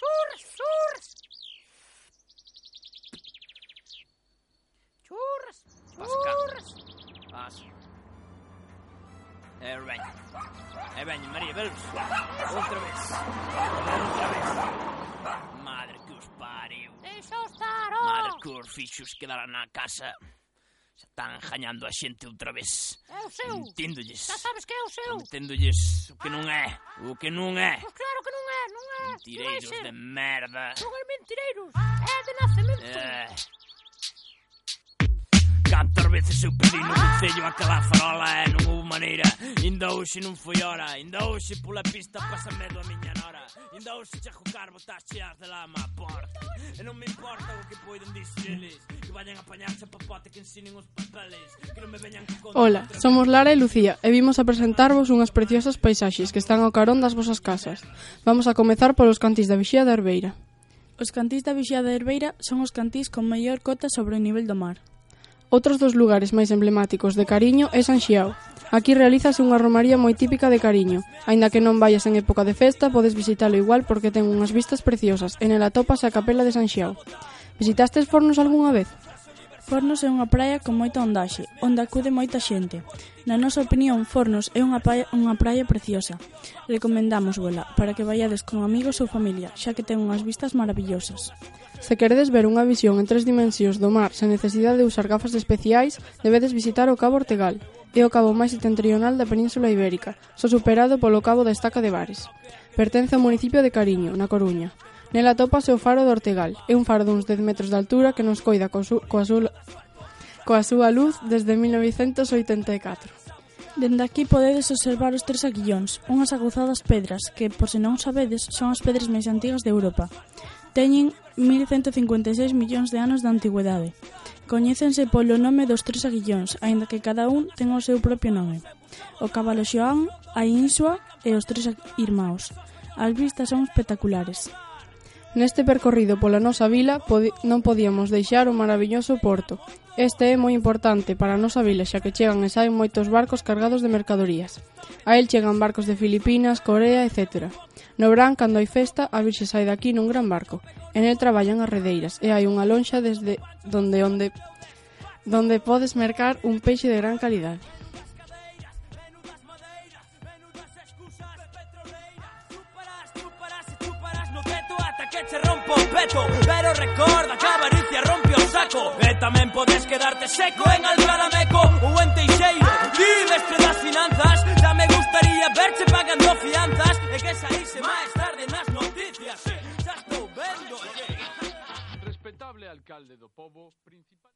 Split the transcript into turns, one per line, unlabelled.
Xur,
xur. Xurs,
xurs.
Pas. Eh, ben. Eh, ben, Maria, veus? Outra vez. Outra vez. Madre que us pariu.
Deixa-os estar,
ó.
Madre
que os fixos quedaran a casa. Xa están jañando a xente outra vez.
É o seu.
Entendolles.
Xa sabes que é o seu.
Entendolles o que non é, ah. o que non é.
Pois claro que non é, non é.
Mentireiros de merda.
Non é mentireiros, é de nacemento.
Eh. Cantas veces eu pedi no concello aquela farola e eh, non houve maneira Inda hoxe non foi hora, inda hoxe pola pista pasa medo a miña nora Inda hoxe che a botas cheas de lama a porta E non me importa o que poidan dixeles Que vayan a apañarse a papote que ensinen os papeles Que non me veñan con...
Ola, somos Lara e Lucía e vimos a presentarvos unhas preciosas paisaxes que están ao carón das vosas casas. Vamos a comezar polos cantis da Vixía da Herbeira.
Os cantís da Vixía da Herbeira son os cantís con maior cota sobre o nivel do mar.
Outros dos lugares máis emblemáticos de Cariño é San Xiao. Aquí realízase unha romaría moi típica de Cariño. Aínda que non vayas en época de festa, podes visitalo igual porque ten unhas vistas preciosas e nela topas a capela de San Xiao. Visitastes fornos algunha vez?
Fornos é unha praia con moita ondaxe, onde acude moita xente. Na nosa opinión, Fornos é unha praia, unha praia preciosa. Recomendamos vola para que vaiades con amigos ou familia, xa que ten unhas vistas maravillosas.
Se queredes ver unha visión en tres dimensións do mar sen necesidade de usar gafas especiais, debedes visitar o Cabo Ortegal. É o cabo máis setentrional da Península Ibérica, só superado polo Cabo da Estaca de Bares. Pertence ao municipio de Cariño, na Coruña. Nela atópase o faro do Ortegal. É un faro duns 10 metros de altura que nos coida co su, coa, su, coa súa luz desde 1984.
Dende aquí podedes observar os tres aguillóns, unhas aguzadas pedras que, por se non sabedes, son as pedras máis antigas de Europa. Teñen 1156 millóns de anos de antigüedade. Coñécense polo nome dos tres aguillóns, aínda que cada un ten o seu propio nome. O cabalo Xoán, a Insua e os tres irmãos. As vistas son espectaculares.
Neste percorrido pola nosa vila non podíamos deixar o maravilloso porto. Este é moi importante para a nosa vila xa que chegan e saen moitos barcos cargados de mercadorías. A el chegan barcos de Filipinas, Corea, etc. No verán, cando hai festa, a virxe sai daqui nun gran barco. En el traballan as redeiras e hai unha lonxa desde donde onde donde podes mercar un peixe de gran calidade.
cacho Pero recorda que a avaricia rompe o saco. Eh, e tamén podes quedarte seco en Algarameco ou en Teixeiro Ti, mestre das finanzas, me gustaría verche pagando fianzas. E que saíse máis tarde nas noticias, xa estou vendo
Respetable alcalde do povo, principal